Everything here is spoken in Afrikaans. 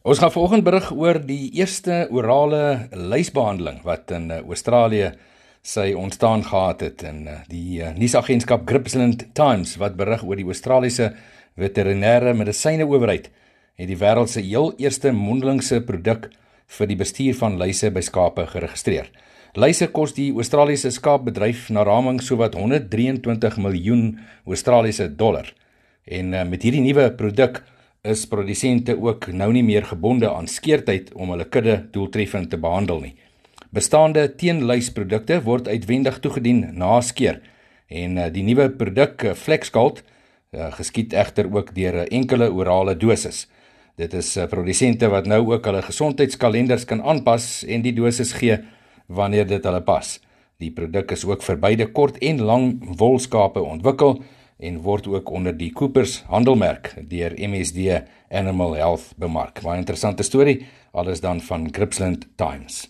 Ons gaan vanoggend berig oor die eerste orale lysbehandeling wat in uh, Australië sy ontstaan gehad het in uh, die uh, nuusagentskap Gippsland Times wat berig oor die Australiese veterinêre medisyne owerheid het die wêreld se heel eerste mondelingse produk vir die bestuur van luise by skape geregistreer. Luise kos die Australiese skaapbedryf na raming sowat 123 miljoen Australiese dollar. En met hierdie nuwe produk is produsente ook nou nie meer gebonde aan skeertyd om hulle kudde doeltreffend te behandel nie. Bestaande teenluisprodukte word uitwendig toegedien na skeer en eh, die nuwe produk eh, Flexgold eh, geskied egter ook deur 'n enkele orale dosis. Dit is produsente wat nou ook hulle gesondheidskalenders kan aanpas en die dosis gee wanneer dit hulle pas. Die produk is ook vir beide kort en lang wolskape ontwikkel en word ook onder die Coopers handelmerk deur MSD Animal Health bemark. Baie interessante storie, alles dan van Gripsland Times.